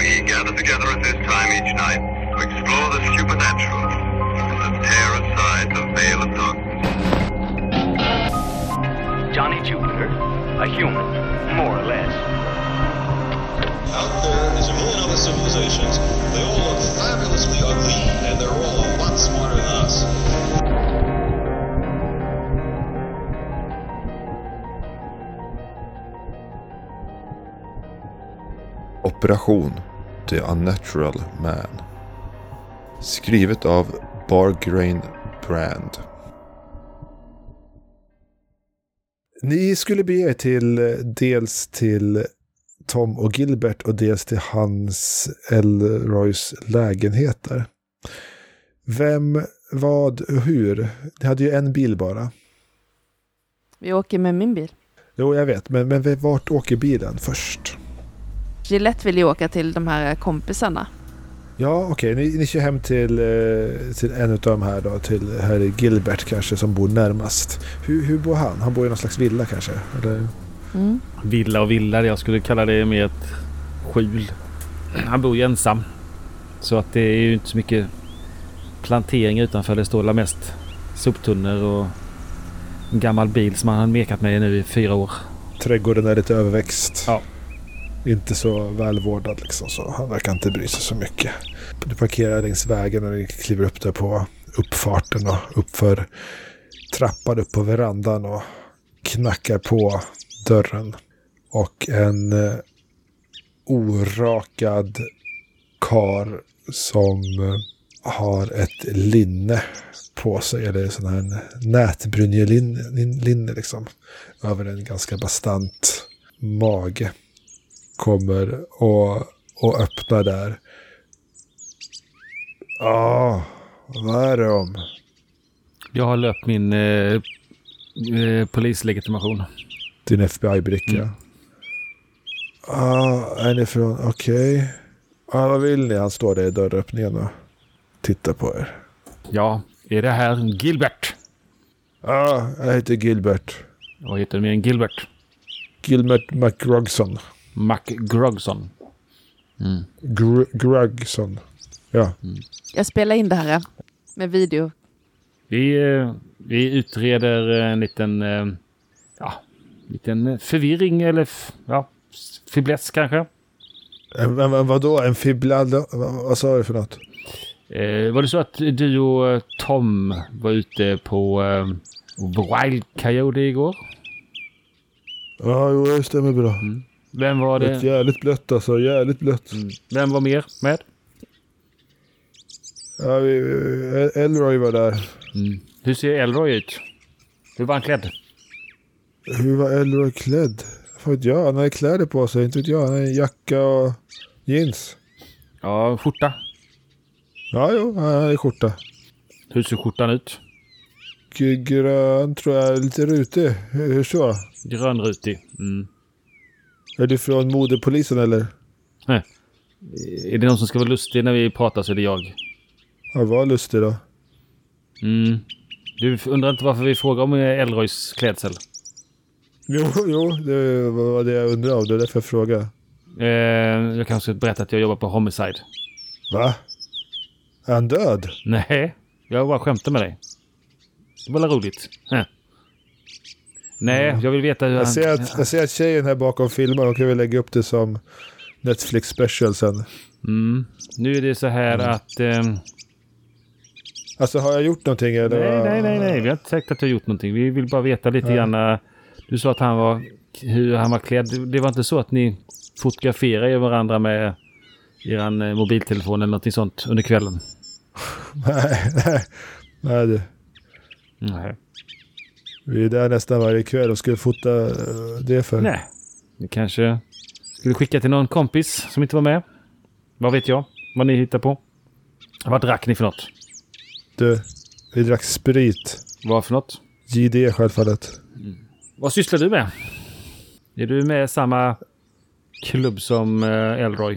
We gather together at this time each night to explore the supernatural and to tear aside the veil of darkness. Johnny Jupiter, a human, more or less. Out there is a million other civilizations. They all look fabulously ugly, and they're all a lot smarter than us. Operation The Unnatural Man. Skrivet av Bargrain Brand. Ni skulle bege er till dels till Tom och Gilbert och dels till Hans Elroys lägenheter. Vem, vad, hur? Ni hade ju en bil bara. Vi åker med min bil. Jo, jag vet, men, men vart åker bilen först? Gillette vill ju åka till de här kompisarna. Ja, okej. Ni, ni kör hem till, eh, till en av de här då, till herr Gilbert kanske, som bor närmast. Hur, hur bor han? Han bor i någon slags villa kanske? Eller? Mm. Villa och villa, jag skulle kalla det mer ett skjul. Han bor ju ensam. Så att det är ju inte så mycket plantering utanför. Det står mest soptunnor och en gammal bil som han har mekat med nu i fyra år. Trädgården är lite överväxt. Ja. Inte så välvårdad liksom, så han verkar inte bry sig så mycket. Du parkerar längs vägen och du kliver upp där på uppfarten och uppför trappan upp på verandan och knackar på dörren. Och en eh, orakad kar som eh, har ett linne på sig, eller sån här nätbrynjelinne liksom, över en ganska bastant mage. Kommer och, och öppnar där. Ja, vad är det om? Jag har löpt min eh, eh, polislegitimation. Din FBI-bricka. Mm. Ah, är ni från... Okej. Ah, vad vill ni? Han står där i dörröppningen och tittar på er. Ja, är det här Gilbert? Ah, jag heter Gilbert. Vad heter du mer än Gilbert? Gilbert McGrogson. McGrogson. Mm. Gr Grugson. Ja. Jag spelar in det här med video. Vi, eh, vi utreder en liten, eh, ja, liten förvirring eller ja, fiblesk kanske. En, en, en, vadå? En fibblad... Vad, vad sa du för något? Eh, var det så att du och eh, Tom var ute på eh, Wild Coyote igår? Ja, jo, det stämmer bra. Vem var Det det? jävligt blött alltså. Jävligt blött. Vem var mer med? Ja, vi, Elroy var där. Hur ser Elroy ut? Hur var han klädd? Hur var Elroy klädd? Vad vet jag? Han hade kläder på sig. Inte vet jag. Han hade jacka och jeans. Ja, skjorta. Ja, jo. Han hade skjorta. Hur ser skjortan ut? Grön tror jag. Lite rutig. Hur så? Grönrutig. Mm. Är du från modepolisen eller? Är det någon som ska vara lustig när vi pratar så är det jag. Ja, var lustig då. Mm. Du undrar inte varför vi frågar om eh, Elroys klädsel? Jo, jo. Det var det jag undrade om. Det är därför jag frågade. Eh, jag kanske ska berätta att jag jobbar på Homicide. Va? Är han död? Nej, jag bara skämtar med dig. Det var roligt. Heh. Nej, jag vill veta hur Jag han... ser, att, jag ser att tjejen här bakom filmar. Hon kan väl lägga upp det som Netflix special sen. Mm. Nu är det så här att... ehm, Alltså har jag gjort någonting eller? nej, nej, nej, nej. Vi har inte sagt att du har gjort någonting. Vi vill bara veta lite Nej. grann. eh, Du sa att han var... Hur han var klädd. Det var inte så att ni fotograferade varandra med eran eh, mobiltelefon eller någonting sånt under kvällen? Nej, nej. Nej, det. Nej. Vi är där nästan varje kväll och ska fota eh, det för. Nej. Ni kanske skulle skicka till någon kompis som inte var med. Vad vet jag? Vad ni hittar på. Vad drack ni för något? Du, vi drack sprit. Vad för något? JD självfallet. Vad sysslar du med? Är du med i samma klubb som eh, Elroy?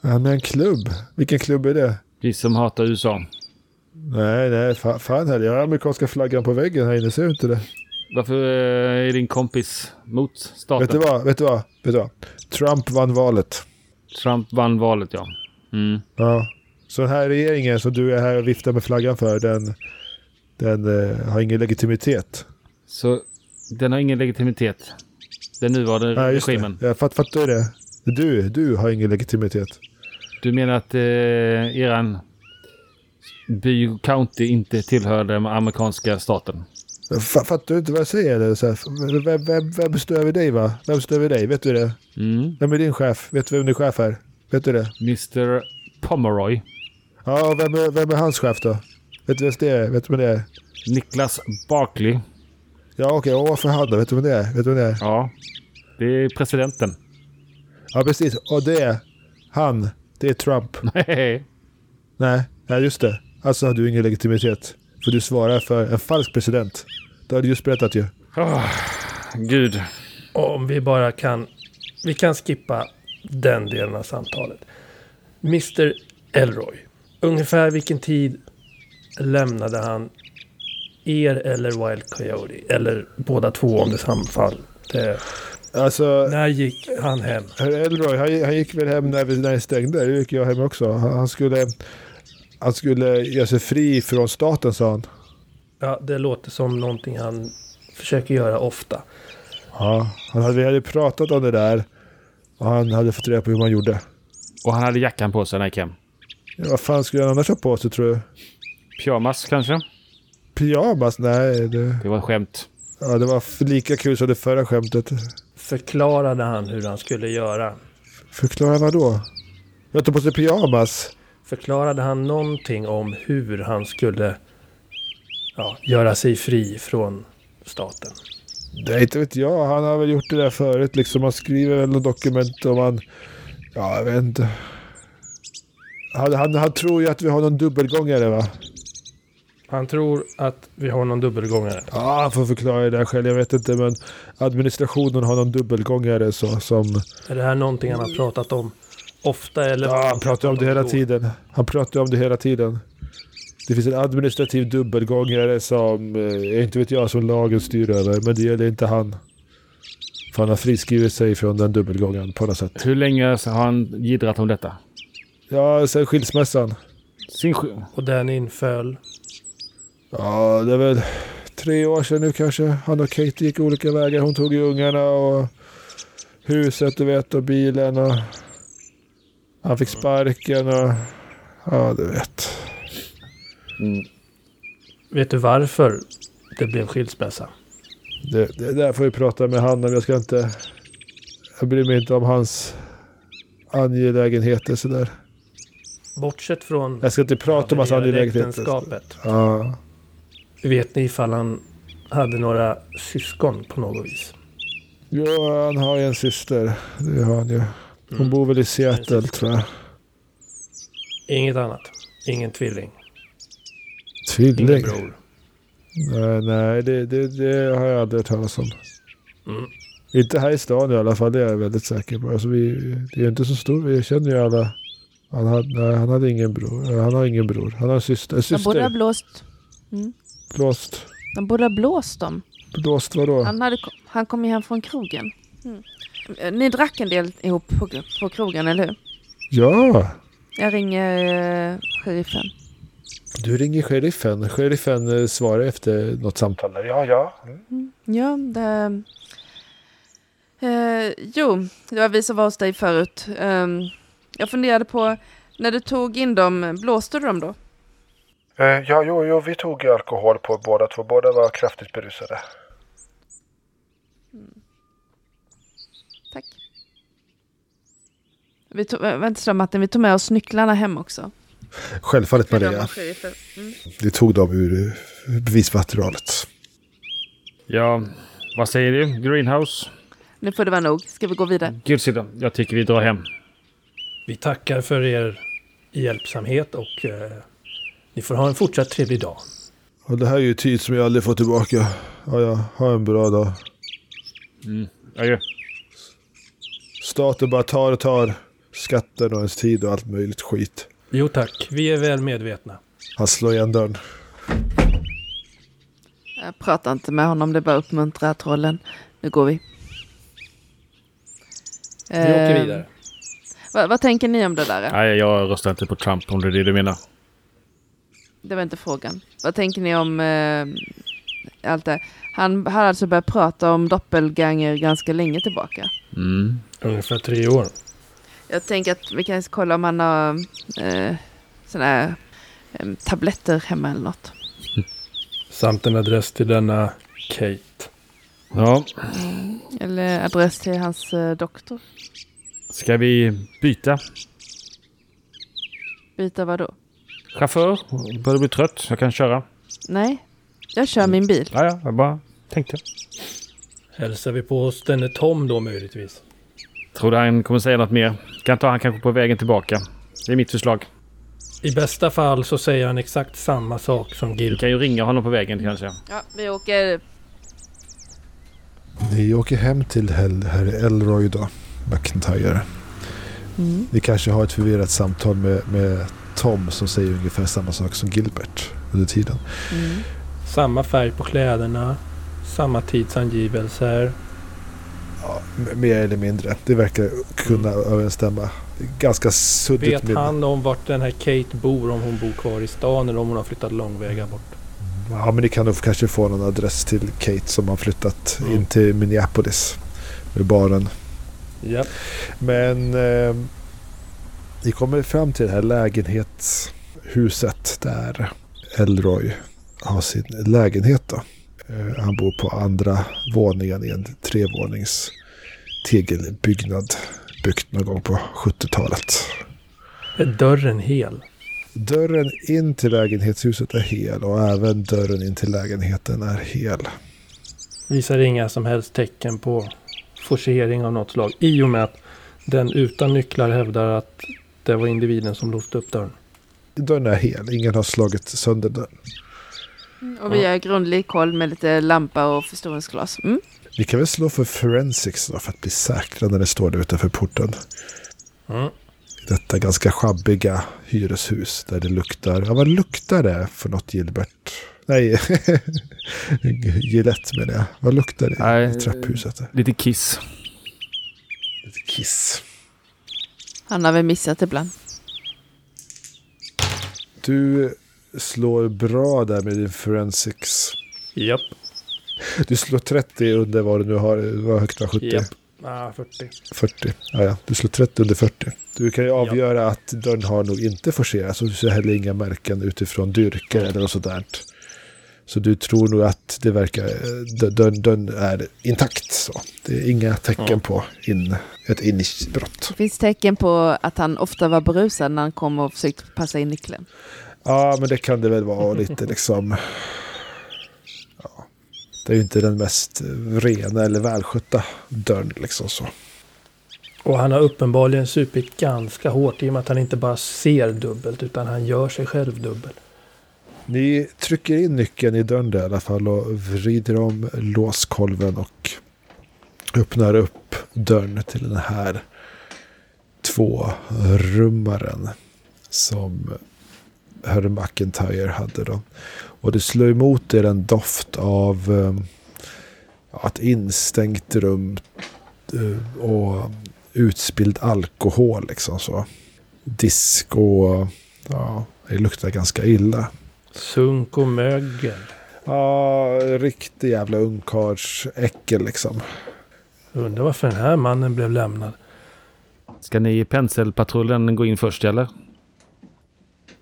Ja, men en klubb. Vilken klubb är det? Vi som hatar USA. Nej, nej, fa fan heller. Jag har amerikanska flaggan på väggen här inne. Ser du inte det? Varför eh, är din kompis mot staten? Vet du vad? Vet du vad? Vet du vad? Trump vann valet. Trump vann valet, ja. Mm. Ja. Så den här regeringen som du är här och viftar med flaggan för, den, den eh, har ingen legitimitet. Så den har ingen legitimitet. Den nuvarande just regimen. det. Jag fatt, fattar det. Du, du har ingen legitimitet. Du menar att eh, eran by county inte tillhör den amerikanska staten? Fa- Fattar du inte vad jag säger? Eller? Så här, vem, vem, vem bestämmer över dig va? Vem bestämmer över dig? Vet du det? Mm. Vem är din chef? Vet du vem din chef är? Vet du det? Mr Pomeroy. Ja, och vem är, vem är hans chef då? Vet du vem det är? Vet du vem det är? Niklas Barkley. Ja, okej. Och varför han då? Vet du vem det är? Vet du vem det är? Ja. Det är presidenten. Ja, precis. Och det är han. Det är Trump. Nej. Nej, ja, just det. Alltså har du ingen legitimitet. För du svarar för en falsk president. Det har du just berättat ju. Gud. Om vi bara kan... Vi kan skippa den delen av samtalet. Mr Elroy. Ungefär vilken tid lämnade han er eller Wild Coyote? Eller båda två om det samfall. Det, Alltså, när gick han hem? herr Elroy, han, han gick väl hem när vi, när stängde. Det gick jag hem också. Han, han skulle... Han skulle göra sig fri från staten sa han. Ja, det låter som någonting han försöker göra ofta. Ja, han hade, vi hade pratat om det där. Och han hade fått reda på hur man gjorde. Och han hade jackan på sig när han gick hem. Ja, vad fan skulle han annars ha på sig tror du? Pyjamas kanske? Pyjamas? Nej, det, Det var ett skämt. ja, det var lika kul som det förra skämtet. Förklarade han hur han skulle göra? Förklara vad då? Jag tar på sig pyjamas. Förklarade han någonting om hur han skulle ja, göra sig fri från staten? Nej, inte vet jag. Han har väl gjort det där förut. Liksom. Han skriver väl något dokument om han... Ja, jag vet inte. Han, han, han tror ju att vi har någon dubbelgångare va? Han tror att vi har någon dubbelgångare. Ja, han får förklara det där själv. Jag vet inte, men administrationen har någon dubbelgångare så som... Är det här någonting han har pratat om ofta? Eller Ja, han pratar om det hela tiden. Han pratar om det hela tiden. Det finns en administrativ dubbelgångare som, eh, inte vet jag, som lagen styr över. Men det gäller inte han. För han har friskrivit sig från den dubbelgångaren på något sätt. Hur länge har han jiddrat om detta? Ja, sen skilsmässan. Sin sk- Och den inföll. Ja, det är väl tre år sedan nu kanske. Han och Kate gick olika vägar. Hon tog ju ungarna och huset, du vet, och bilen och... Han fick sparken och... Ja, du vet. Vet du varför det blev skilsmässa? Det, det där får vi prata med han om. Jag ska inte... Jag bryr mig inte om hans angelägenheter sådär. Bortsett från Jag ska inte prata om hans angelägenheter. Ja. Vet ni ifall han hade några syskon på något vis? ja, han har ju en syster. Det har han ju. Hon bor väl i Seattle tror jag. Inget annat. Ingen tvilling. Tvilling? Ingen bror. Nej, nej det, det, det har jag aldrig hört talas om. Mm. Inte här i stan i alla fall, det är jag väldigt säker på. Alltså, vi, det är inte så stor, vi känner ju alla. Han hade, nej, han hade ingen bror. Han har ingen bror. Han har en syster. En De borde ha syster. blåst. Blåst. De borde ha blåst dem. Blåst vadå? Han, hade, han kom ju hem från krogen. Mm. Eh, Ni drack en del ihop på, på krogen, eller hur? Ja! Jag ringer eh, sheriffen. Du ringer sheriffen. Sheriffen eh, svarar efter något samtal. där. Ja, ja. Ja, det... Eh, jo, det var vi som var hos dig förut. Ehm, jag funderade på, när du tog in dem, blåste du dem då? Eh, ja, jo, jo, vi tog alkohol på båda två. Båda var kraftigt berusade. Tack. Vi tog, vänta så Martin, vi tog med oss nycklarna hem också. Självfallet Maria. Mm. Vi tog dem ur eh, bevismaterialet. Ja, vad säger du? Greenhouse? Nu får det vara nog. Ska vi gå vidare? Gudsidan, jag tycker vi drar hem. Vi tackar för er hjälpsamhet och eh, ni får ha en fortsatt trevlig dag. Och det här är ju tid som jag aldrig får tillbaka. Ja, ja. Ha en bra dag. Adjö. Staten bara tar och tar skatten och ens tid och allt möjligt skit. Jo tack, vi är väl medvetna. Han slår igen dörren. Jag pratar inte med honom, det är bara uppmuntra trollen. Nu går vi. Vi åker Eh, vidare. Va, vad tänker ni om det där? Nej, jag röstar inte på Trump om det är det du menar. Det var inte frågan. Vad tänker ni om eh, allt det? Han har alltså börjat prata om doppelganger ganska länge tillbaka. Mm. Ungefär tre år. Jag tänker att vi kan kolla om han har eh, sådana här eh, tabletter hemma eller något. Samt en adress till denna Kate. Ja, Eller adress till hans eh, doktor. ska vi byta Byta vad då? chaufför? Börjar bli trött. Jag kan köra. Nej, jag kör min bil. Ja, ja, jag bara tänkte. Hälsar vi på hos denne Tom då möjligtvis? Tror du han kommer säga något mer? Kan ta han kanske på vägen tillbaka. Det är mitt förslag. I bästa fall så säger han exakt samma sak som Gil. kan ju ringa honom på vägen kanske. Ja, vi åker... Ni åker hem till Hel- herr Elroy då, McIntyre. Mm. Ni kanske har ett förvirrat samtal med, med Tom som säger ungefär samma sak som Gilbert under tiden. Mm. Samma färg på kläderna. Samma tidsangivelser. Ja, mer eller mindre. Det verkar kunna överensstämma. Ganska suddigt Vet med... han om vart den här Kate bor? Om hon bor kvar i stan eller om hon har flyttat långväga bort? Ja, men ni kan nog kanske få någon adress till Kate som har flyttat Mm. in till Minneapolis. Med baren. Ja. Men eh, ni kommer fram till det här lägenhetshuset där Elroy har sin lägenhet. Då. Eh, han bor på andra våningen i en trevånings tegelbyggnad byggt någon gång på 70-talet. Är dörren hel? Dörren in till lägenhetshuset är hel och även dörren in till lägenheten är hel. Visar inga som helst tecken på forcering av något slag. I och med att den utan nycklar hävdar att det var individen som låste upp dörren. Dörren är hel, ingen har slagit sönder dörren. Och vi gör grundlig koll med lite lampa och förstoringsglas. Mm. Vi kan väl slå för forensics då för att bli säkra när det står där utanför porten. Mm. I detta ganska schabbiga hyreshus där det luktar. Ja, vad luktar det för något Gilbert? Nej, Gillette menar jag. Vad luktar det Nej, i trapphuset? Lite kiss. Lite kiss. Han har väl missat ibland. Du slår bra där med din forensics. Japp. Du slår 30 under vad du nu har. Vad högt var 70? Japp. Ah, 40. 40. Ja, ja. Du slår 30 under 40. Du kan ju avgöra att dörren har nog inte forcerats. Och du ser heller inga märken utifrån dyrkor eller något sådant. Så du tror nog att det verkar, dörren, dörren är intakt. Så. Det är inga tecken Ja. på in, ett inbrott. Det finns tecken på att han ofta var berusad när han kom och försökte passa in nyckeln. Ja, men det kan det väl vara lite liksom. Ja. Det är ju inte den mest rena eller välskötta dörren liksom så. Och han har uppenbarligen supit ganska hårt i och med att han inte bara ser dubbelt utan han gör sig själv dubbel. Ni trycker in nyckeln i dörren där i alla fall och vrider om låskolven och öppnar upp dörren till den här tvårummaren som herr McIntyre hade då. Och det slår emot er en doft av eh, ett instängt rum eh, och utspilld alkohol liksom så. Disk och ja, det luktar ganska illa. Sunk och mögel. Ja, riktig jävla ungkarlsäckel liksom. Undrar varför den här mannen blev lämnad. Ska ni i penselpatrullen gå in först eller?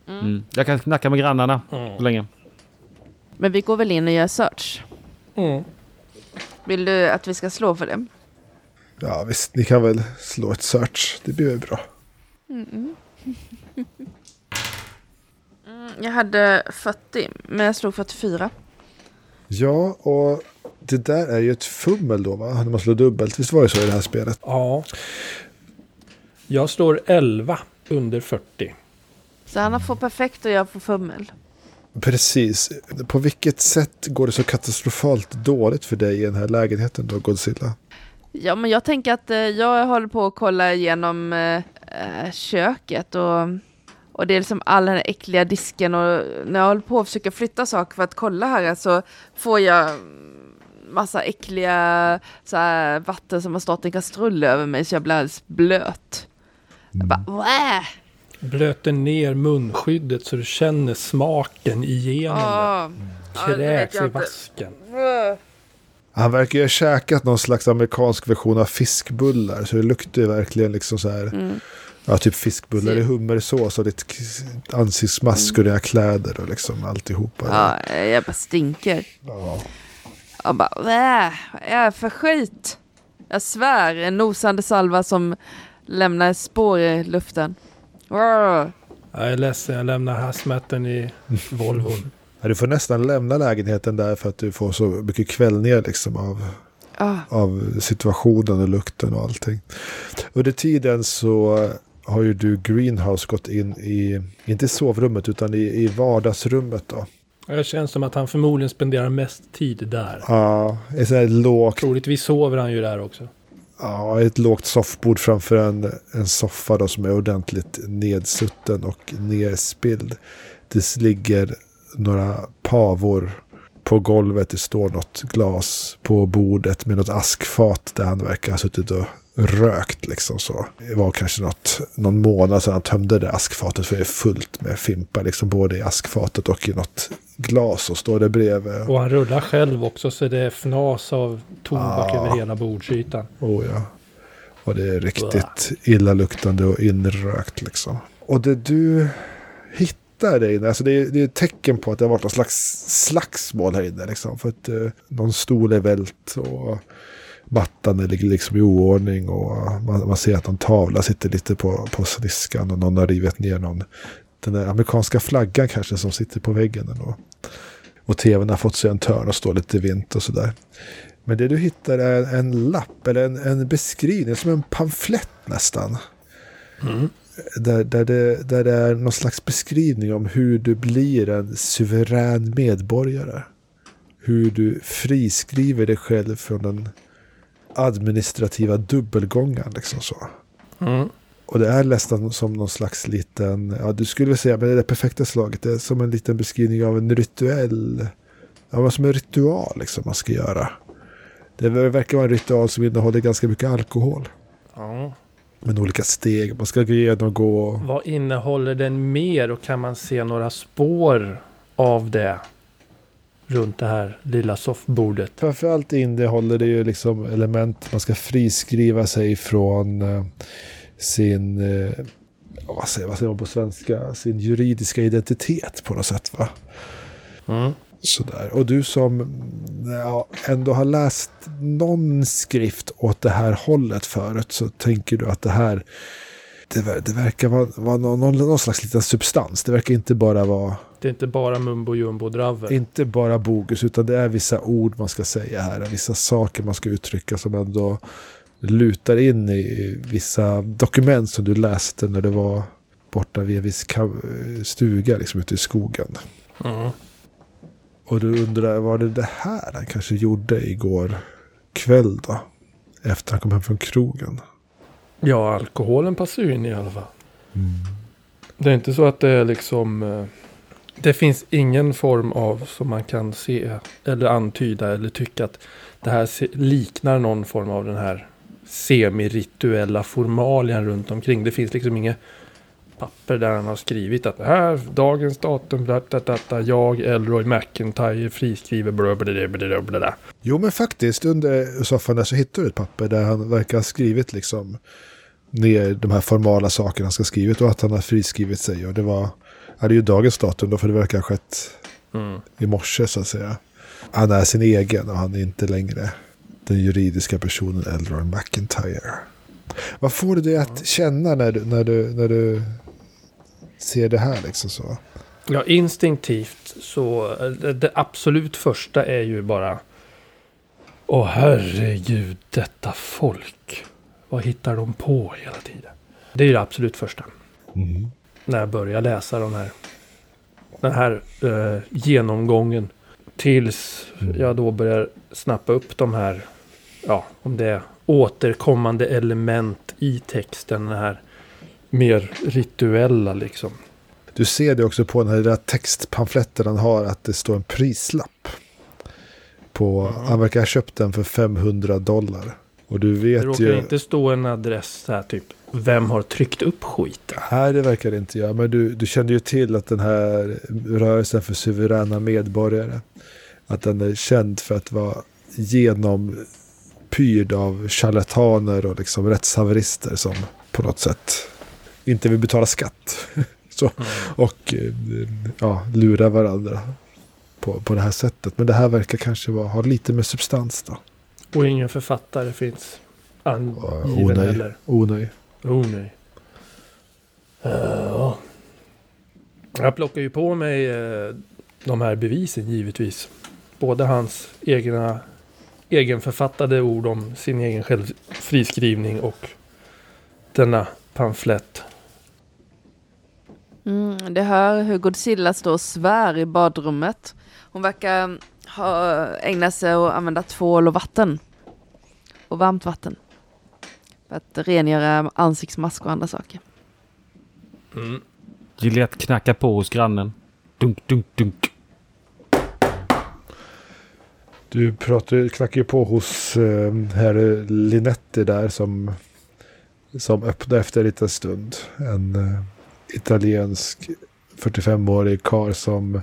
Mm. Jag kan snacka med grannarna så länge. Men vi går väl in och gör search. Mm. Vill du att vi ska slå för det? Ja visst, ni kan väl slå ett search. Det blir väl bra. Mm, Jag hade 40, men jag slog 44. Ja, och det där är ju ett fummel då va? När man slår dubbelt. Visst var det så i det här spelet? Ja. Jag slår 11 under 40. Så han har fått perfekt och jag får fummel. Precis. På vilket sätt går det så katastrofalt dåligt för dig i den här lägenheten då, Godzilla? Ja, men jag tänker att eh, jag håller på att kolla igenom eh, eh, köket och, och det är liksom all den här äckliga disken och när jag håller på att försöka flytta saker för att kolla här så får jag massa äckliga så här, vatten som har stått i en kastrull över mig så jag blir alldeles blöt. Jag bara, Wah! Blöter ner munskyddet så du känner smaken igenom. Ja, det Kräks jag i inte. vasken. Han verkar ju ha käkat någon slags amerikansk version av fiskbullar. Så det luktar ju verkligen liksom så här. Mm. Ja, typ fiskbullar i hummersås och lite k- ansiktsmask och dina kläder och liksom alltihopa. Ja, jag bara stinker. Jag bara, vad är för skit? Jag svär, en nosande salva som lämnar spår i luften. Jag är ledsen, jag lämnar hazmaten i Volvon. Ja, du får nästan lämna lägenheten där för att du får så mycket kvällningar liksom av, Ah. av situationen och lukten och allting. Under tiden så har ju du Greenhouse gått in i, inte i sovrummet utan i, i vardagsrummet då. Det känns som att han förmodligen spenderar mest tid där. Ja, ett sånt här lågt, Troligtvis sover han ju där också ja, ett lågt soffbord framför en, en soffa då som är ordentligt nedsutten och nerspilld. Det ligger några pavor på golvet. Det står något glas på bordet med något askfat där han verkar ha suttit och rökt liksom så. Det var kanske något, någon månad sedan han tömde det askfatet för det är fullt med fimpar liksom både i askfatet och i något glas och står det bredvid. Och han rullar själv också så det är fnas av tobak Ah. över hela bordsytan. Oh ja. Och det är riktigt illaluktande och inrökt liksom. Och det du hittar där inne, alltså det är, det är ett tecken på att det har varit någon slags slagsmål här inne liksom. För att eh, någon stol är vält och mattan är ligger liksom i oordning och man, man ser att någon tavla sitter lite på, på sniskan och någon har rivit ner någon. Den där amerikanska flaggan kanske som sitter på väggen. Och, och tvn har fått sig en törn och står lite vint och sådär. Men det du hittar är en lapp eller en, en beskrivning, som en pamflett nästan. Där, där, det, där det är någon slags beskrivning om hur du blir en suverän medborgare. Hur du friskriver dig själv från den administrativa dubbelgången. Liksom så. Mm. Och det är nästan som någon slags liten, ja du skulle väl säga, men det är det perfekta slaget. Det är som en liten beskrivning av en rituell, ja men som en ritual liksom man ska göra. Det verkar vara en ritual som innehåller ganska mycket alkohol. Ja. Med olika steg man ska gå igenom gå. Vad innehåller den mer och kan man se några spår av det runt det här lilla soffbordet? Framförallt innehåller det ju liksom element man ska friskriva sig från eh, sin, eh, vad, säger, vad säger man på svenska, sin juridiska identitet på något sätt va. Mm. Sådär. Och du som ja, ändå har läst någon skrift åt det här hållet förut så tänker du att det här det, det verkar vara, vara någon, någon, slags liten substans. Det verkar inte bara vara Det är inte bara mumbo jumbo dravel. inte bara bogus utan det är vissa ord man ska säga här. Vissa saker man ska uttrycka som ändå lutar in i vissa dokument som du läste när du var borta vid en viss stuga liksom ute i skogen. Mm. Och du undrar, var det det här han kanske gjorde igår kväll då? Efter han kom hem från krogen. Ja, alkoholen passar ju in i alla fall. Det är inte så att det är liksom... eh, Det finns ingen form av som man kan se eller antyda eller tycka att det här liknar någon form av den här semirituella formalien runt omkring. Det finns liksom inget papper där han har skrivit att det här dagens datum, bla, jag, Elroy McIntyre, friskriver bla, bla, bla. Jo men faktiskt under soffan där så hittar du ett papper där han verkar ha skrivit liksom ner de här formala sakerna han ska ha skrivit och att han har friskrivit sig. Och det var, ja, det är ju dagens datum då för det verkar ha skett Mm. i morse så att säga. Han är sin egen och han är inte längre den juridiska personen Elroy McIntyre. Vad får du dig att känna när du, när du, när du ser det här liksom så? Ja, instinktivt så det, absolut första är ju bara Åh herregud, detta folk. Vad hittar de på hela tiden? Det är ju det absolut första. När jag börjar läsa de här, den här eh, genomgången. Tills jag då börjar snappa upp de här, ja, om det är återkommande element i texten. Den här mer rituella liksom. Du ser det också på den här lilla textpamfletten han har att det står en prislapp. På, Han verkar ha köpt den för 500 dollar. Och du Det vet råkar ju... inte stå en adress här typ. Vem har tryckt upp skiten? Nej, det verkar det inte göra. Men du, du kände ju till att den här rörelsen för suveräna medborgare, att den är känd för att vara genompyrd av charlataner och liksom rättshaverister som på något sätt inte vill betala skatt. Så, och eh, ja, lura varandra på, på det här sättet. Men det här verkar kanske vara, ha lite med substans då. Och ingen författare finns angiven Oh, nej. heller. Oh nej. Oh nej. Eh, ja. Jag plockar ju på mig eh, de här bevisen givetvis. Både hans egna egenförfattade ord om sin egen själv friskrivning och denna pamflett. Mm, det hör hur Godzilla står och svär i badrummet. Hon verkar ha ägnat sig åt att använda tvål och vatten. Och varmt vatten. För att rengöra ansiktsmask och andra saker. Gillette knackar på hos grannen. Dunk, dunk, dunk. Du pratar, knackar ju på hos eh, herr Linetti där som, som öppnar efter en liten stund. En eh, italiensk 45-årig karl som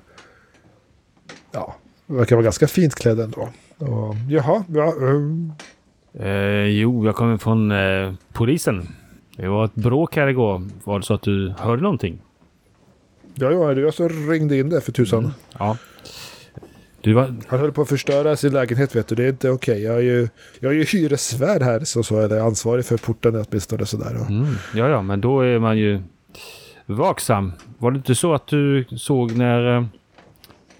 ja, verkar vara ganska fint klädd ändå. Och, jaha, ja, eh, Eh, jo, jag kommer från eh, polisen. Det var ett bråk här igår. Var det så att du hörde någonting? ja, ja, det jag som ringde in det för tusan. Ja. Du var... Han höll på att förstöra sin lägenhet vet du. Det är inte okej. Jag är ju, jag är ju hyresvärd här så, så eller ansvarig för porten åtminstone sådär. Och, Mm, ja, ja, men då är man ju vaksam. Var det inte så att du såg när eh,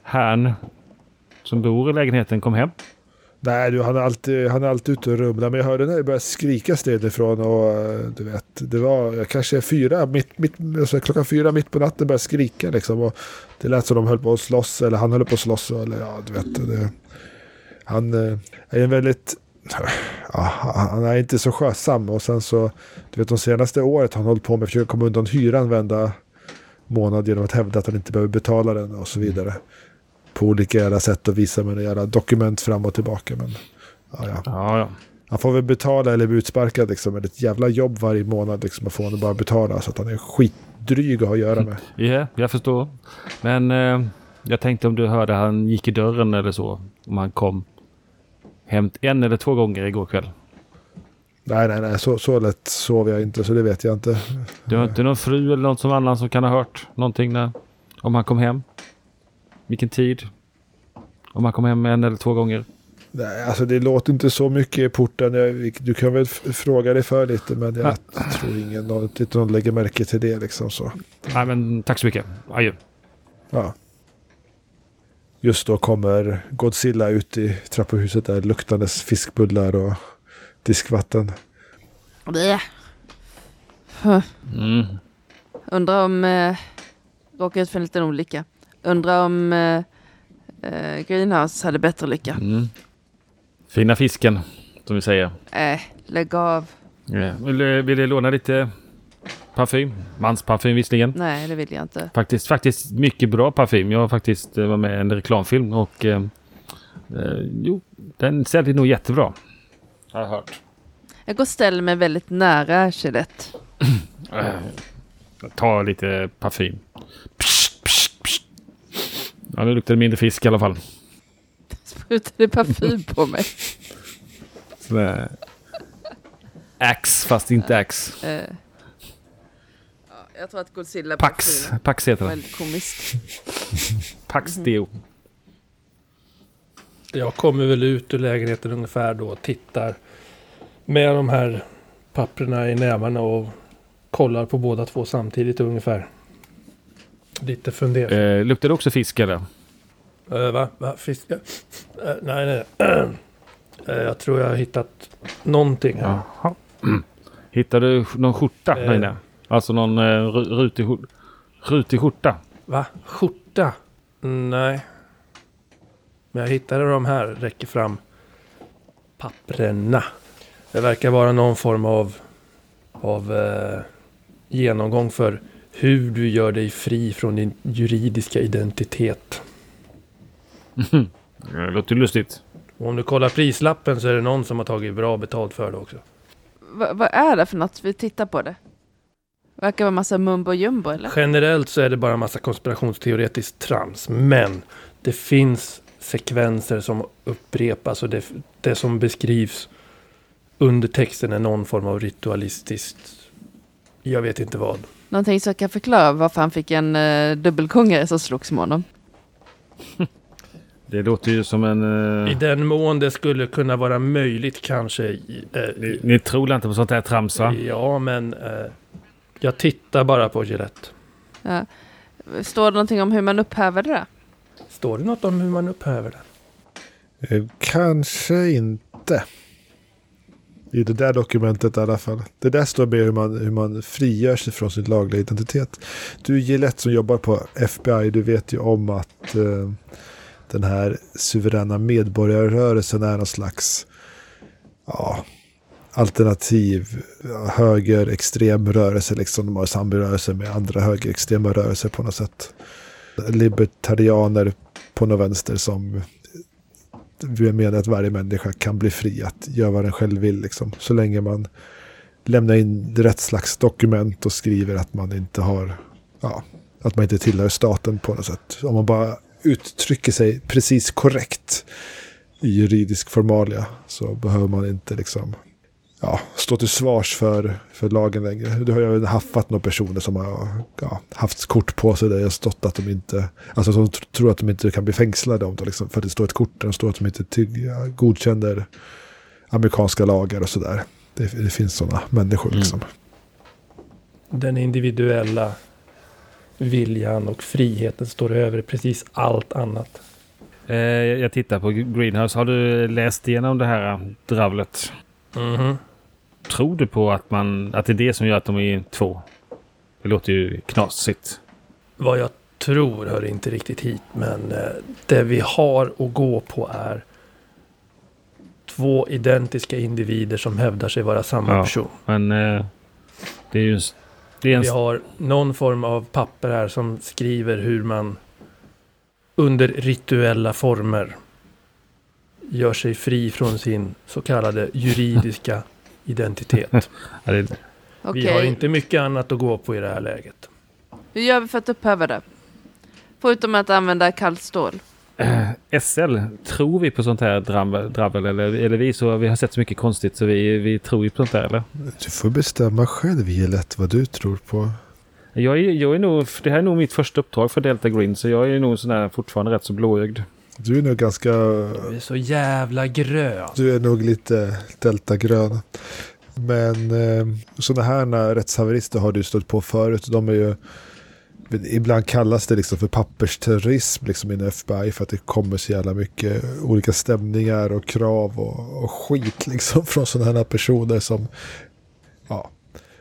herrn som bor i lägenheten kom hem? Nej, du, han, är alltid, han är alltid ute och rumlar. Men jag hörde när det började skrikas nedifrån. Och eh, du vet, det var kanske fyra, mitt, mitt, alltså klockan fyra mitt på natten började skrika liksom. Och det lät som de höll på att slåss. Eller han höll på att slåss. Eller ja, du vet. Det, han eh, är en väldigt... Ja, han är inte så skötsam. Och sen så, du vet de senaste året har han hållit på med att försöka komma undan hyran varenda månad genom att hävda att han inte behöver betala den och så vidare. På olika jävla sätt och visa med jävla dokument fram och tillbaka. Men, ja, ja. Ja, ja. Han får väl betala eller bli utsparkad liksom. Men det är ett jävla jobb varje månad liksom. Att få honom bara betala. Så att han är skitdryg att ha att göra med. Ja, jag förstår. Men eh, jag tänkte om du hörde han gick i dörren eller så. Om han kom hem en eller två gånger igår kväll. Nej, nej, nej. Så, så lätt sov jag inte. Så det vet jag inte. Du har inte någon fru eller något som annan som kan ha hört någonting när, om han kom hem? Vilken tid? Om han kom hem en eller två gånger? Nej, alltså det låter inte så mycket i porten. Jag, du kan väl fråga dig för lite. Men jag tror ingen någon, någon lägger märke till det liksom så. Nej, men tack så mycket. Adjö. Ja. Just då kommer Godzilla ut i trapphuset där luktandes fiskbullar och diskvatten. Blä. Huh. Mm. Undrar om... Eh, råkar ut för en liten olycka. Undrar om eh, eh, Greenhouse hade bättre lycka. Mm. Fina fisken, som vi säger. Äh, lägg av. Ja. Vill, vill du låna lite parfym? Mansparfym visserligen. Nej, det vill jag inte. Faktiskt, faktiskt mycket bra parfym. Jag har faktiskt eh, varit med i en reklamfilm och eh, eh, jo, den säljer nog jättebra. Har jag hört. Jag går och ställer mig väldigt nära Gillette. Eh, jag tar lite parfym. Psst, psst, psst. Ja, nu luktar det mindre fisk i alla fall. Sprutade parfym på mig. Sån där Axe, fast inte Axe. Eh. Ja, jag tror att Godzilla Pax. parfym Pax heter den. väldigt komiskt. Pax Deo. Jag kommer väl ut ur lägenheten ungefär då och tittar med de här papperna i nävarna och kollar på båda två samtidigt ungefär. Lite fundersam. Eh, luktar det också fisk eller? Uh, va? va? Fisk? Eh, nej, nej. Eh, jag tror jag har hittat någonting här. Jaha. Hittar du någon skjorta Eh. där inne? Alltså någon eh, ru- rutig, rutig skjorta? Va? Skjorta? Nej. Men jag hittade de här. Räcker fram papperna. Det verkar vara någon form av, av eh, genomgång för hur du gör dig fri från din juridiska identitet. Det låter lustigt. Och om du kollar prislappen så är det någon som har tagit bra betalt för det också. Va, vad är det för något? Vi tittar på det. Verkar vara massa mumbo jumbo eller? Generellt så är det bara massa konspirationsteoretiskt trams. Men det finns sekvenser som upprepas och det, det som beskrivs under texten är någon form av ritualistiskt. Jag vet inte vad. Någonting som kan förklara varför han fick en uh, dubbelkångare som slogs med honom. Det låter ju som en... I Uh, den mån det skulle kunna vara möjligt kanske. i- eh, ni, ni tror inte på sånt här trams va? Ja, men eh, jag tittar bara på Gillette. Ja. Står det någonting om hur man upphäver det? Står det något om hur man upphäver det? Eh, Kanske inte. I det där dokumentet i alla fall. Det där står med hur man, hur man frigör sig från sin lagliga identitet. Du Gillette som jobbar på FBI, du vet ju om att eh, den här suveräna medborgarrörelsen är någon slags ja, alternativ högerextrem rörelse. Liksom. De har samrörelse med andra högerextrema rörelser på något sätt. Libertarianer på något vänster som menar att varje människa kan bli fri att göra vad den själv vill. Liksom. Så länge man lämnar in rätt slags dokument och skriver att man inte har, ja, att man inte tillhör staten på något sätt. Om man bara uttrycker sig precis korrekt i juridisk formalia så behöver man inte liksom ja, stå till svars för, för lagen längre. Du har ju haffat några personer som har ja, haft kort på sig där det stått att de inte, alltså som tr- tror att de inte kan bli fängslade om det liksom, för att det står ett kort där det står att de inte till, ja, godkänner amerikanska lagar och sådär. Det, det finns sådana människor liksom. Den individuella viljan och friheten står över precis allt annat. Eh, jag tittar på Greenhouse. Har du läst igenom det här dravlet? Mhm. Tror du på att, man, att det är det som gör att de är två? Det låter ju knasigt. Vad jag tror hör inte riktigt hit, men eh, det vi har att gå på är två identiska individer som hävdar sig vara samma Ja. person. Men eh, det är ju... en- Det är en, Vi har någon form av papper här som skriver hur man under rituella former gör sig fri från sin så kallade juridiska identitet. Vi har inte mycket annat att gå på i det här läget. hur gör vi för att upphäva det? Förutom att använda kallt stål. SL, tror vi på sånt här dravel? Eller, eller vi, så, vi har sett så mycket konstigt så vi, vi tror ju på sånt där eller? Du får bestämma själv Gillette vad du tror på. Jag är, jag är nog, det här är nog mitt första uppdrag för Delta Green så jag är nog sån här fortfarande rätt så blåögd. Du är nog ganska Du är så jävla grön. Du är nog lite deltagrön. Men eh, sådana här rättshaverister har du stött på förut. De är ju, ibland kallas det liksom för pappersterrorism liksom inom FBI för att det kommer så jävla mycket olika stämningar och krav och, och skit liksom från sådana här personer som ja,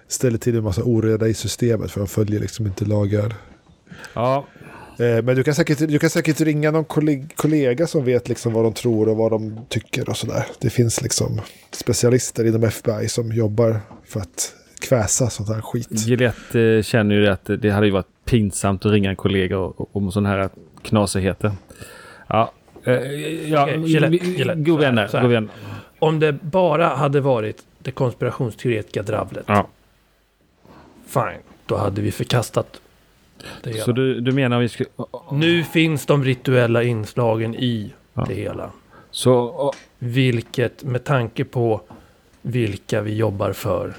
ställer till en massa oreda i systemet för de följer liksom inte lagar. Ja, Men du kan, säkert, du kan säkert ringa någon kolleg- kollega som vet liksom vad de tror och vad de tycker och sådär. Det finns liksom specialister inom FBI som jobbar för att kväsa sånt här skit. Gillette eh, känner ju att det hade ju varit pinsamt att ringa en kollega om sådana här knasigheter. Ja, eh, ja Gillette, vi- Gillette, god vänner. God vänner. Om det bara hade varit det konspirationsteoretiska dravlet. Ja. Fine, då hade vi förkastat det hela. Så du, du menar vi skulle... Nu finns de rituella inslagen i Ja. det hela. Så, Vilket med tanke på vilka vi jobbar för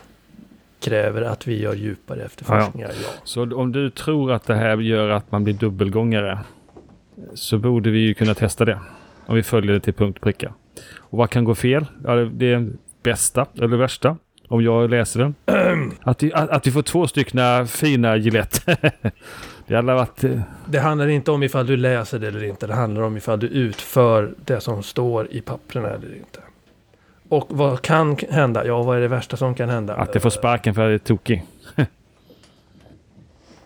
kräver att vi gör djupare efterforskningar. Ja, så om du tror att det här gör att man blir dubbelgångare så borde vi ju kunna testa det. Om vi följer det till punkt och pricka. Och vad kan gå fel? Ja, det- det bästa eller värsta. Om jag läser den. Att vi, att, att vi får två stycken fina Gillette. det hade varit... eh, Det handlar inte om ifall du läser det eller inte. Det handlar om ifall du utför det som står i papperna eller inte. Och vad kan hända? Ja, vad är det värsta som kan hända? Att jag får sparken för att jag är tokig.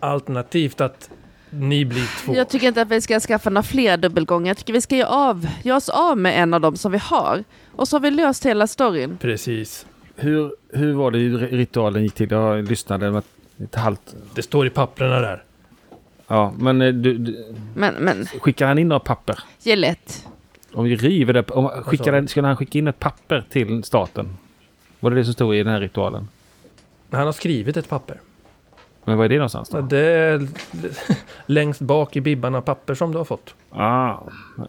Alternativt att ni blir två. Jag tycker inte att vi ska skaffa några fler dubbelgångar. Jag tycker vi ska göra, av, göra oss av med en av dem som vi har. Och så har vi löst hela storyn. Precis. Hur, hur var det ritualen gick till? Jag lyssnade med ett halvt... Det står i papperna där. Ja, men eh, du, du, Men, men skickar han in några papper? Gillette. Om vi river det, om, skickar den, skulle han skicka in ett papper till staten? Var det det som stod i den här ritualen? Han har skrivit ett papper. Men var är det någonstans då? Det är längst bak i bibban av papper som du har fått. Ah,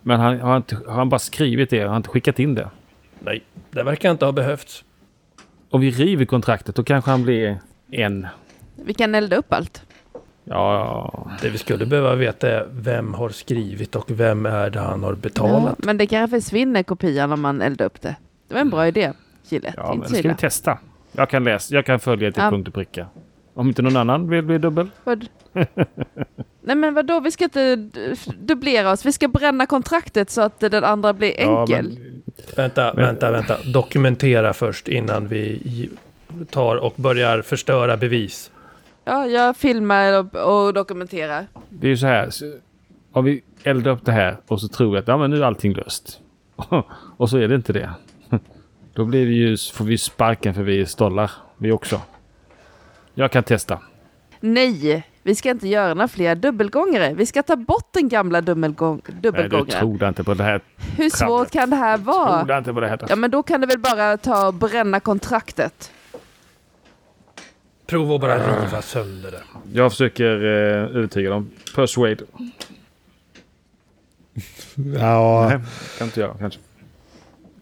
men han, har, inte, har han bara skrivit det? Har han inte skickat in det? Nej, det verkar inte ha behövts. Om vi river kontraktet då kanske han blir en. Vi kan elda upp allt. Ja, Det vi skulle behöva veta är vem har skrivit och vem är det han har Ja, betalat. men det kanske försvinner kopian om man eldar upp det. Det var en bra idé, Gillette. ja men det ska vi testa. Jag kan läsa, jag kan följa till Ja. punkt och pricka. Om inte någon annan vill bli dubbel. Vad? Nej men vadå, vi ska inte dubblera oss. Vi ska bränna kontraktet så att den andra blir Ja, enkel. men, Vänta, Men- vänta, vänta. Dokumentera först innan vi tar och börjar förstöra bevis. Ja, jag filmar och, och dokumenterar. det är ju så här. så- Om vi eldar upp det här och så tror vi att ja, men nu är allting löst. och så är det inte det. Då blir det ju, får vi sparken för vi är stollar. Vi också. Jag kan testa. Nej, vi ska inte göra några fler dubbelgångare. Vi ska ta bort den gamla dubbelgång, Nej, du dubbelgångaren. tror inte på det här. Hur svårt kan det här vara? Tror inte på det här. Ja, men då kan det väl bara ta och bränna kontraktet. Prova att bara riva sönder det. Jag försöker eh, övertyga dem. Persuade. Ja, Nej, kan inte jag kanske.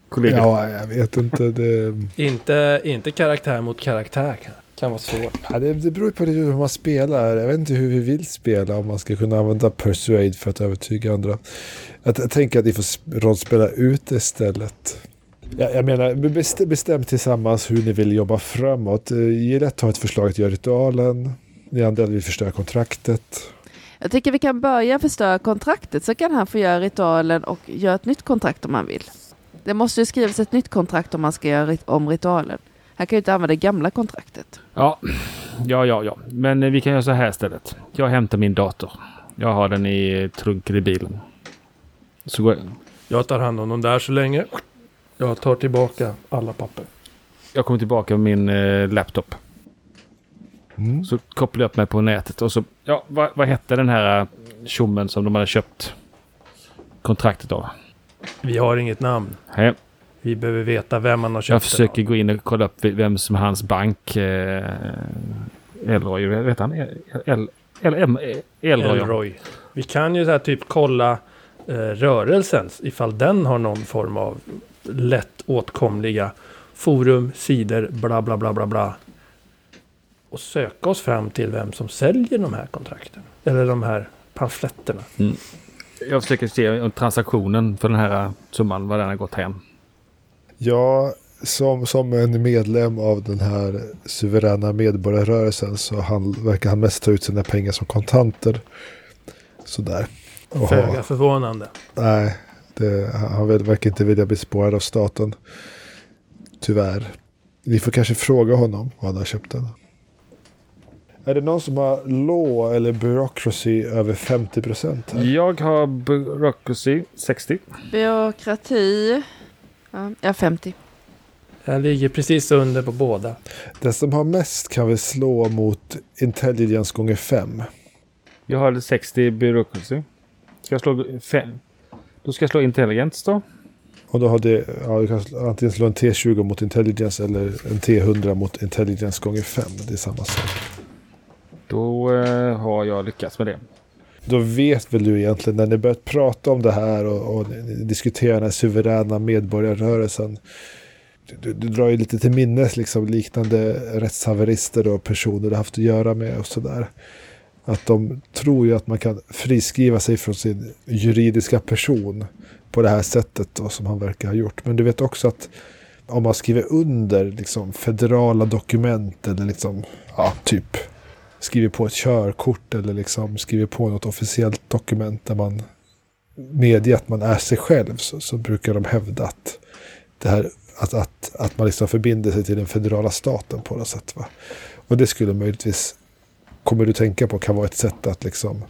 Kollegor. ja, jag vet inte. Det, Inte, inte karaktär mot karaktär kan, kan vara svårt. ja, det, det beror på hur man spelar. Jag vet inte hur vi vill spela. Om man ska kunna använda persuade för att övertyga andra. Jag, jag tänker att ni får sp- rollspela ut istället. Jag, jag menar, bestäm, tillsammans hur ni vill jobba framåt. Eh, Gillette har ett förslag att göra ritualen. Ni andra vill förstöra kontraktet. Jag tycker vi kan börja förstöra kontraktet så kan han få göra ritualen och göra ett nytt kontrakt om han vill. Det måste ju skrivas ett nytt kontrakt om man ska göra rit- om ritualen. Han kan ju inte använda det gamla kontraktet. Ja, ja, ja, ja. Men eh, vi kan göra så här istället. Jag hämtar min dator. Jag har den i trunken i bilen. Så går jag, Jag tar hand om dem där så länge. Jag tar tillbaka alla papper. jag kommer tillbaka med min eh, laptop. Mm. Så kopplar jag upp mig på nätet och så... Ja, vad, vad hette den här eh, tjommen som de hade köpt kontraktet av? Vi har inget namn. Nej, Vi behöver veta vem man har köpt jag försöker gå in och kolla upp vem som är hans bank... Eh, Elroy, vet han? El, El, El, El, Elroy. Vi kan ju så här typ kolla eh, rörelsen ifall den har någon form av lätt åtkomliga forum, sidor, bla bla bla bla bla. Och söka oss fram till vem som säljer de här kontrakten. Eller de här pamfletterna. Jag försöker se om transaktionen för den här summan, vad den har gått hem. Ja, som, som en medlem av den här suveräna medborgarrörelsen så han, verkar han mest ta ut sina pengar som kontanter. Sådär. Och Föga förvånande. nej, det, han verkar inte vilja bli spårad av staten. Tyvärr. Ni får kanske fråga honom vad han har köpt den. Är det någon som har law eller bureaucracy över 50 procent? Jag har bureaucracy 60. Byråkrati. Ja, jag har 50. Jag ligger precis under på båda. Den som har mest kan väl slå mot intelligence gånger 5. Jag har 60 bureaucracy. Ska jag slå fem? Då ska jag slå intelligence då. Och då har det, ja, du kan antingen slå en T20 mot intelligence eller en T100 mot intelligence gånger 5. Det är samma sak. Då eh, har jag lyckats med det. Då vet väl du egentligen när ni börjat prata om det här och, och diskutera diskuterar den här suveräna medborgarrörelsen. Du, du, du drar ju lite till minnes liksom liknande rättshaverister och personer du haft att göra med och sådär. Att de tror ju att man kan friskriva sig från sin juridiska person på det här sättet då, som han verkar ha gjort. Men du vet också att om man skriver under liksom, federala dokument eller liksom, ja, typ skriver på ett körkort eller liksom skriver på något officiellt dokument där man medger att man är sig själv så, så brukar de hävda att det här att, att, att man liksom förbinder sig till den federala staten på något sätt. Va? Och det skulle möjligtvis, kommer du tänka på, kan vara ett sätt att liksom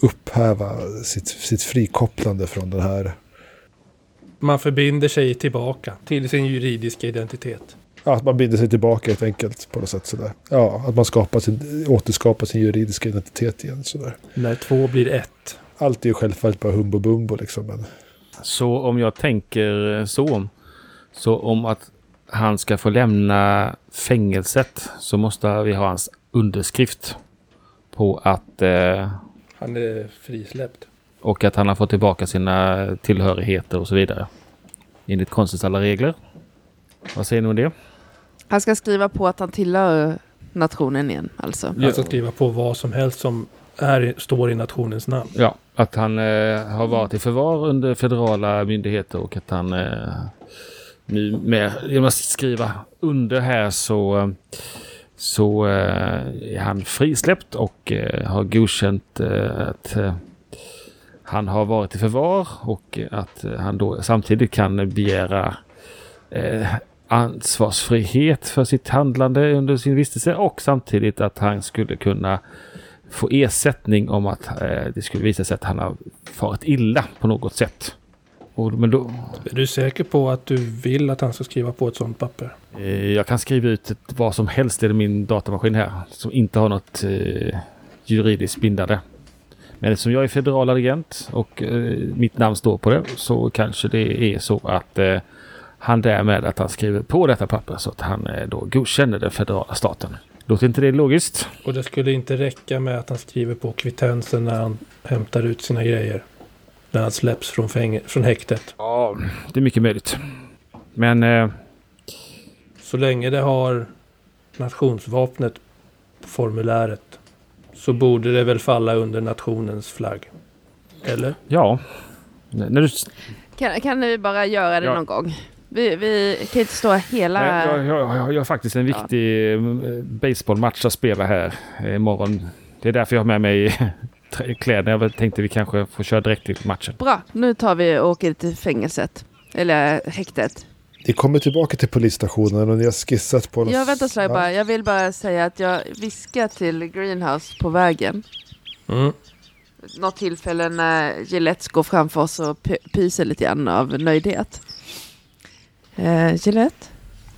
upphäva sitt, sitt frikopplande från den här Man förbinder sig tillbaka till sin juridiska identitet. Att man binder sig tillbaka helt enkelt på något sätt sådär. Ja, att man skapar sin, återskapar sin juridiska identitet igen sådär. När två blir ett. Allt är ju självfallet bara humbo bumbo liksom. Men Så om jag tänker så, så om att han ska få lämna fängelset så måste vi ha hans underskrift på att eh, Han är frisläppt. och att han har fått tillbaka sina tillhörigheter och så vidare. Enligt konstens alla regler. Vad säger ni om det? Han ska skriva på att han tillhör nationen igen, alltså. Han ska skriva på vad som helst som är, står i nationens namn. Ja, att han eh, har varit i förvar under federala myndigheter och att han eh, nu med, genom att skriva under här så, så eh, är han frisläppt och eh, har godkänt eh, att eh, han har varit i förvar och att han då samtidigt kan begära eh, ansvarsfrihet för sitt handlande under sin vistelse och samtidigt att han skulle kunna få ersättning om att eh, det skulle visa sig att han har farit illa på något sätt. Och, men då, Är du säker på att du vill att han ska skriva på ett sånt papper? eh, jag kan skriva ut ett, vad som helst i min datamaskin här som inte har något eh, juridiskt bindande. Men eftersom jag är federal agent och eh, mitt namn står på det så kanske det är så att eh, han därmed att han skriver på detta papper så att han eh, då godkänner den federala staten. Låter inte det logiskt? Och det skulle inte räcka med att han skriver på kvittensen när han hämtar ut sina grejer. När han släpps från, fäng- från häktet. Ja, det är mycket möjligt. Men eh, Så länge det har nationsvapnet på formuläret så borde det väl falla under nationens flagg. Eller? ja, N- när du Kan, kan vi bara göra det Ja. någon gång? Vi, vi kan inte stå hela... Jag, jag, jag, jag har faktiskt en viktig eh, baseballmatch att spela här eh, imorgon. Det är därför jag har med mig trä- kläder. Jag tänkte vi kanske får köra direkt till matchen. Bra, nu tar vi och åker till fängelset. Eller häktet. Ni kommer tillbaka till polisstationen och ni har skissat på... Jag väntar slag Ja. bara. Jag vill bara säga att jag viskar till Greenhouse på vägen. Mm. Något tillfälle när Gillette går framför oss och py- pyser lite grann av nöjdhet. Eh, Gillette?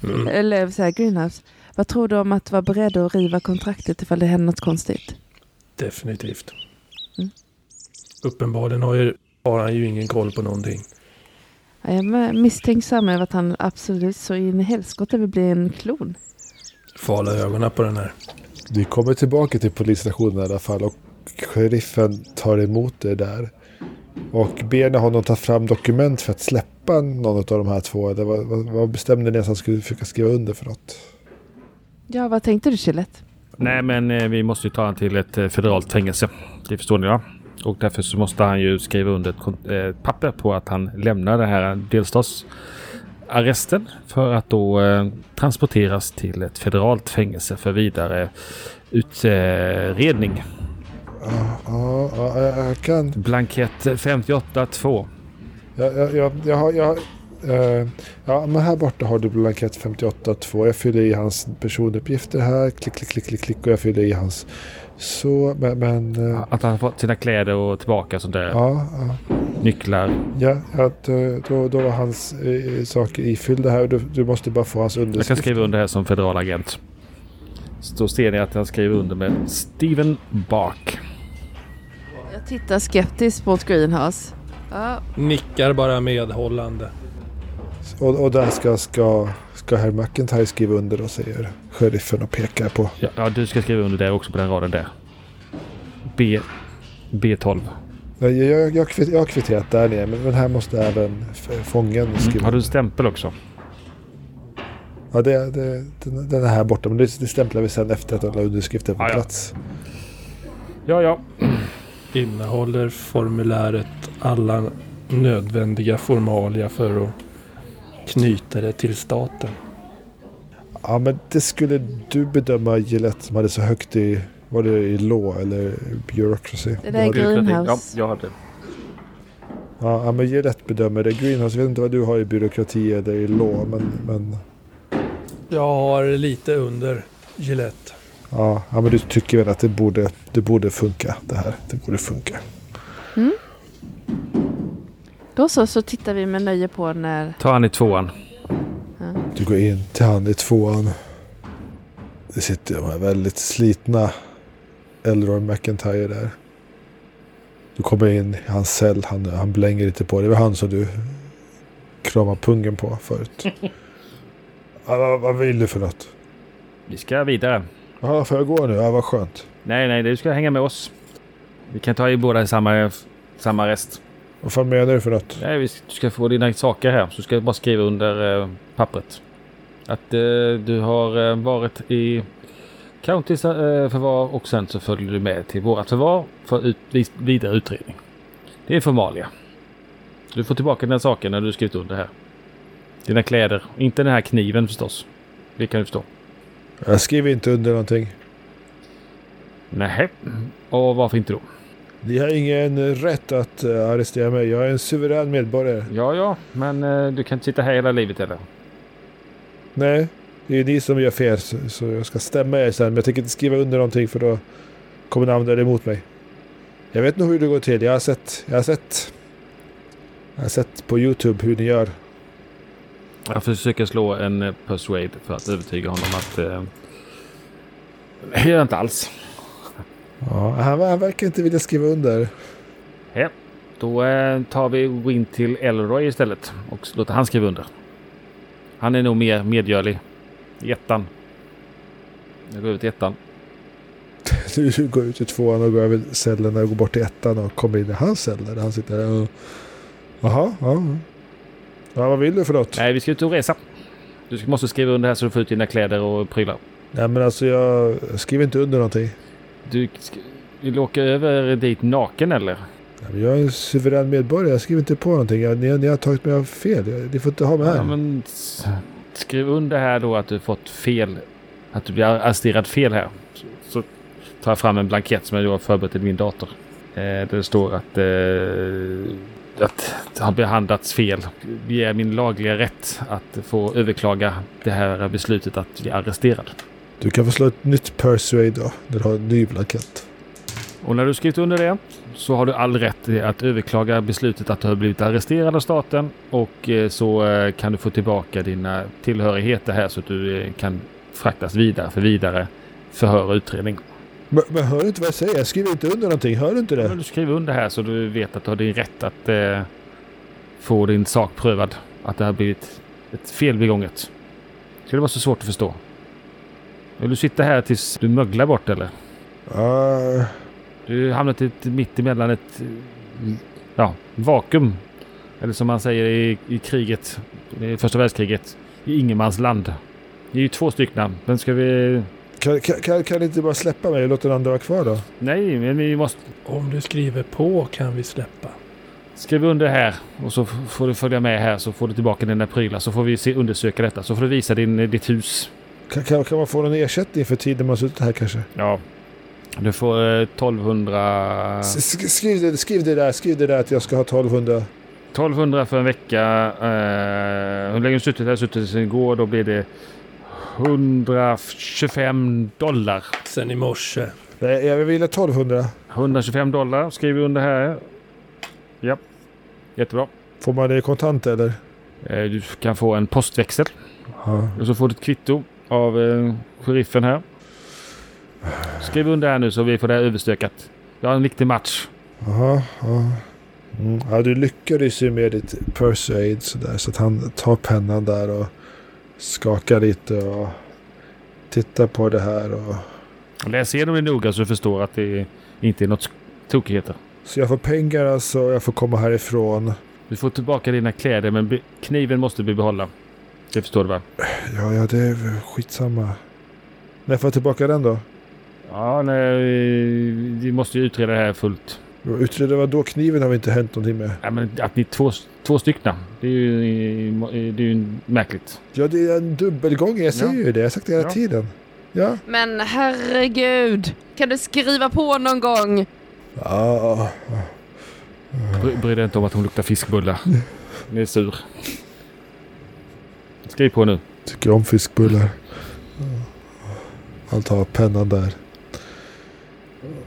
Mm. Eller så här, Greenhouse. Vad tror du om att vara beredd att riva kontraktet ifall det händer något konstigt? Definitivt. Mm. Uppenbarligen har, ju, har han ju ingen koll på någonting. Jag är med- misstänksam över att han absolut så in i helskotta vill bli en klon. Fala ögonen på den här. Vi kommer tillbaka till polisstationen i alla fall och sheriffen tar emot er där. Och ber honom ta fram dokument för att släppa någon av de här två. Eller vad, vad, vad bestämde ni att han skulle försöka skriva under för något? Ja, vad tänkte du Gillette? Nej, men eh, vi måste ju ta honom till ett eh, federalt fängelse. Det förstår ni va? Och därför så måste han ju skriva under ett eh, papper på att han lämnar den här delstatsarresten för att då eh, transporteras till ett federalt fängelse för vidare utredning. Ja, ja, ja jag, jag kan... Blankett 58.2. Jag, jag, jag, jag har... Jag, eh, ja, men här borta har du blankett 58.2. Jag fyller i hans personuppgifter här. Klick, klick, klick, klick, klick. Och jag fyller i hans... Så, men... men eh, Att han har fått sina kläder och tillbaka sånt där. ja, ja. Nycklar. Ja, ja då, då, var hans eh, saker ifyllda här. Du, du måste bara få hans Jag kan underskrift. skriva under här som federal agent. Så ser ni att han skriver under med Steven Bark. Jag tittar skeptiskt mot Greenhouse. Ja, Nickar bara medhållande. Och, och där ska, ska, ska herr McIntyre skriva under och säger sheriffen och pekar på. Ja, ja, du ska skriva under det också på den raden där. B... B12. Nej, Jag, jag, jag, kvitt, jag har kvitterat där nere men, men här måste även fången Mm. skriva. Har du en stämpel också? Ja, det, det, den, den är här borta men det, det stämplar vi sen efter att alla underskrifter är på Ja, ja. plats. Ja, ja. Innehåller formuläret alla nödvändiga formalia för att knyta det till staten. Ja, men det skulle du bedöma Gillette som hade så högt i, var det i law eller bureaucracy? Det där är Greenhouse. Ja, jag har det. Ja, ja, men Gillette bedömer det. Greenhouse, jag vet inte vad du har i byråkrati eller i law, men, men Jag har lite under Gillette. Ja, ja, men du tycker väl att det borde, det borde funka det här. Det borde funka. Då så, så tittar vi med nöje på när... Ta han i tvåan. Du går in till han i tvåan. Det sitter de här väldigt slitna Elroy McIntyre där. Du kommer in i hans cell. Han, han blänger lite på dig. Det var han som du kramade pungen på förut. ja, vad, vad vill du för något? Vi ska vidare. Ja, får jag gå nu? Ja, vad skönt. Nej, nej, du ska hänga med oss. Vi kan ta i båda i samma, samma rest. Vad fan menar du för något? Nej, vi ska få dina saker här. Så ska jag bara skriva under eh, pappret. Att eh, du har eh, varit i Countys eh, förvar och sen så följer du med till vårat förvar för ut, vidare utredning. Det är formalia. Du får tillbaka dina saker när du skrivit under här. Dina kläder. Inte den här kniven förstås. Det kan du förstå. Jag skriver inte under någonting. Nej. Och varför inte då? Ni har ingen rätt att eh, arrestera mig. Jag är en suverän medborgare. Ja, ja, men eh, du kan inte sitta här hela livet eller? Nej, det är ni som gör fel. Så, så jag ska stämma er sen. Men jag tänker inte skriva under någonting för då kommer ni använda det emot mig. Jag vet nog hur det går till. Jag har sett. Jag har sett. Jag har sett på YouTube hur ni gör. Jag försöker slå en eh, persuade för att övertyga honom att... Eh, det gör jag inte alls. Ja, han, han verkar inte vilja skriva under. Ja, då eh, tar vi Win till Elroy istället och låter han skriva under. Han är nog mer medgörlig. I ettan. Jag går över till ettan. Du går ut i tvåan och går över cellen och går bort till ettan och kommer in i hans cell där han sitter där och... Jaha, ja. Ja. Vad vill du för något? Nej, vi ska ut och resa. Du måste skriva under här så du får ut dina kläder och prylar. Nej men alltså jag skriver inte under någonting. Du vill åka över dit naken eller? Nej, Jag är en suverän medborgare. Jag skriver inte på någonting. Jag, ni, ni har tagit mig av fel. Ni får inte ha mig här. Ja, men skriv under här då att du fått fel. Att du blir arresterad fel här. Så, så tar jag fram en blankett som jag har förberett i min dator. Eh, där det står att, eh, att det har behandlats fel. Det är min lagliga rätt att få överklaga det här beslutet att bli arresterad. Du kan få slå ett nytt persuade då. När du har en ny blankett. Och när du skrivit under det så har du all rätt att överklaga beslutet att du har blivit arresterad av staten och eh, så eh, kan du få tillbaka dina tillhörigheter här så att du eh, kan fraktas vidare för vidare förhör och utredning. Men, men hör inte vad jag säger? Jag skriver inte under någonting. Hör du inte Men det? du skriver under här så du vet att du har din rätt att eh, få din sak prövad. Att det har blivit ett fel begånget. Ska det vara så svårt att förstå? Vill du sitta här tills du möglar bort eller? Ja, Du hamnat i ett, mitt emellan ett ja, vakuum. Eller som man säger i, i kriget, i första världskriget, i ingenmansland. Det är ju två stycken. Men ska vi... kan, kan, kan, ni inte bara släppa mig och låta den andra vara kvar då? Nej, men vi måste Om du skriver på kan vi släppa. skriva under här och så får du följa med här så får du tillbaka dina prylar så får vi se, undersöka detta. Så får du visa din, ditt hus. Kan, kan, kan man få någon ersättning för tiden man suttit här kanske? Ja. Du får eh, 1200... S- sk- Skriv det, skriv det där. Skriv det där att jag ska ha 1200. 1200 för en vecka. Eh, hur länge du suttit här? Suttit sedan igår. Då blir det 125 dollar. Sen i morse. Nej, jag vill ha 1200. 125 dollar skriver vi under här. Ja, jättebra. Får man det i kontant eller? Eh, du kan få en postväxel. Ja. Och så får du ett kvitto av eh, sheriffen här. Skriv under här nu så vi får det här överstökat. Vi har en viktig match. Jaha, ja. Mm. ja. Du lyckades ju med ditt persuade sådär. Så att han tar pennan där och skakar lite och tittar på det här. Och... Läs igenom det noga så du förstår att det inte är något tokigheter. Så jag får pengar alltså och jag får komma härifrån. Du får tillbaka dina kläder men kniven måste vi behålla. Det förstår du va? Ja, ja, det är skitsamma. När får jag tillbaka den då? Ja, nej, vi måste ju utreda det här fullt. Utreda vad då? Kniven har vi inte hänt någonting med. Ja, men att ni är två, två stycken, det är ju, det är ju märkligt. Ja, det är en dubbelgång. Jag säger Ja. ju det. Jag har sagt det hela Ja. tiden. Ja. Men herregud, kan du skriva på någon gång? Ja, Bry, bry dig inte om att hon luktar fiskbullar. Ni är sur. Skriv på nu. tycker om fiskbullar. Han tar pennan där.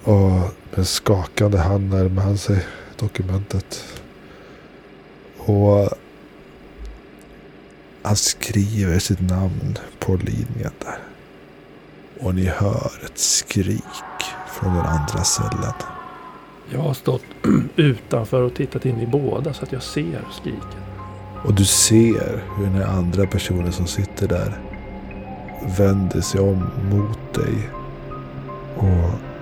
Och med skakande hand närmar han sig dokumentet. Och han skriver sitt namn på linjen där. Och ni hör ett skrik från den andra cellen. Jag har stått utanför och tittat in i båda så att jag ser skriket. Och du ser hur den andra personen som sitter där vänder sig om mot dig. Och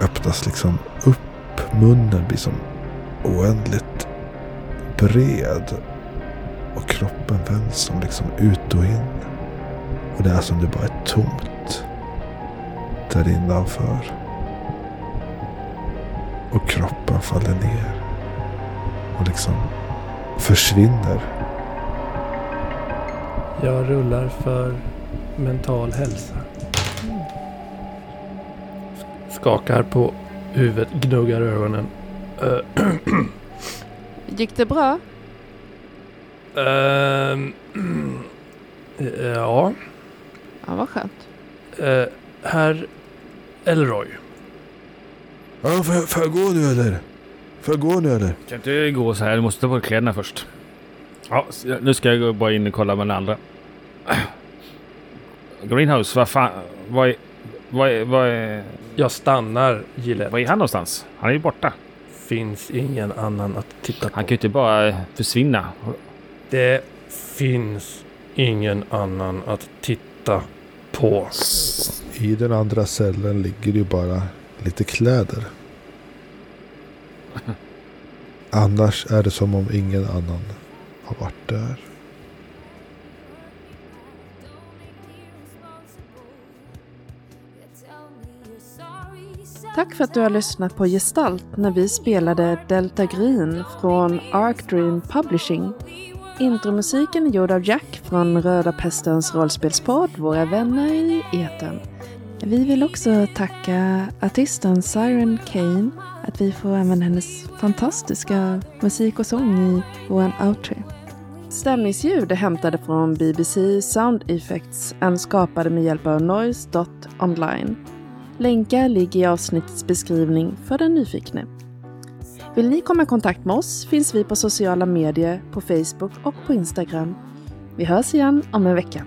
öppnas liksom upp. Munnen blir som oändligt bred. Och kroppen vänds som liksom ut och in. Och det är som det bara är tomt. Där innanför. Och kroppen faller ner. Och liksom försvinner. Jag rullar för mental hälsa. Skakar på huvudet, gnuggar ögonen. Gick det bra? ehm, ja, Ja, vad skönt. uh, herr Elroy. Ja, får jag, får jag gå nu eller? Får jag gå nu eller? Kan inte gå så här. Du måste ta på kläderna först. Ja, nu ska jag gå bara in och kolla med den andra. Greenhouse, vad fan... Vad är... Vad är... Vad är, Jag stannar Gillette. vad är han någonstans? Han är ju borta. Finns ingen annan att titta på. Han kan ju inte bara försvinna. Det finns ingen annan att titta på. I den andra cellen ligger ju bara lite kläder. Annars är det som om ingen annan har varit där. Tack för att du har lyssnat på Gestalt när vi spelade Delta Green från Arc Dream Publishing. Intromusiken är gjord av Jack från Röda Pestens rollspelspodd Våra vänner i etern. Vi vill också tacka artisten Siren Kane att vi får använda hennes fantastiska musik och sång i vår outro. Stämningsljud är hämtade från BBC Sound Effects och skapade med hjälp av Noise.online. Länkar ligger i avsnittets beskrivning för den nyfikne. Vill ni komma i kontakt med oss finns vi på sociala medier, på Facebook och på Instagram. Vi hörs igen om en vecka.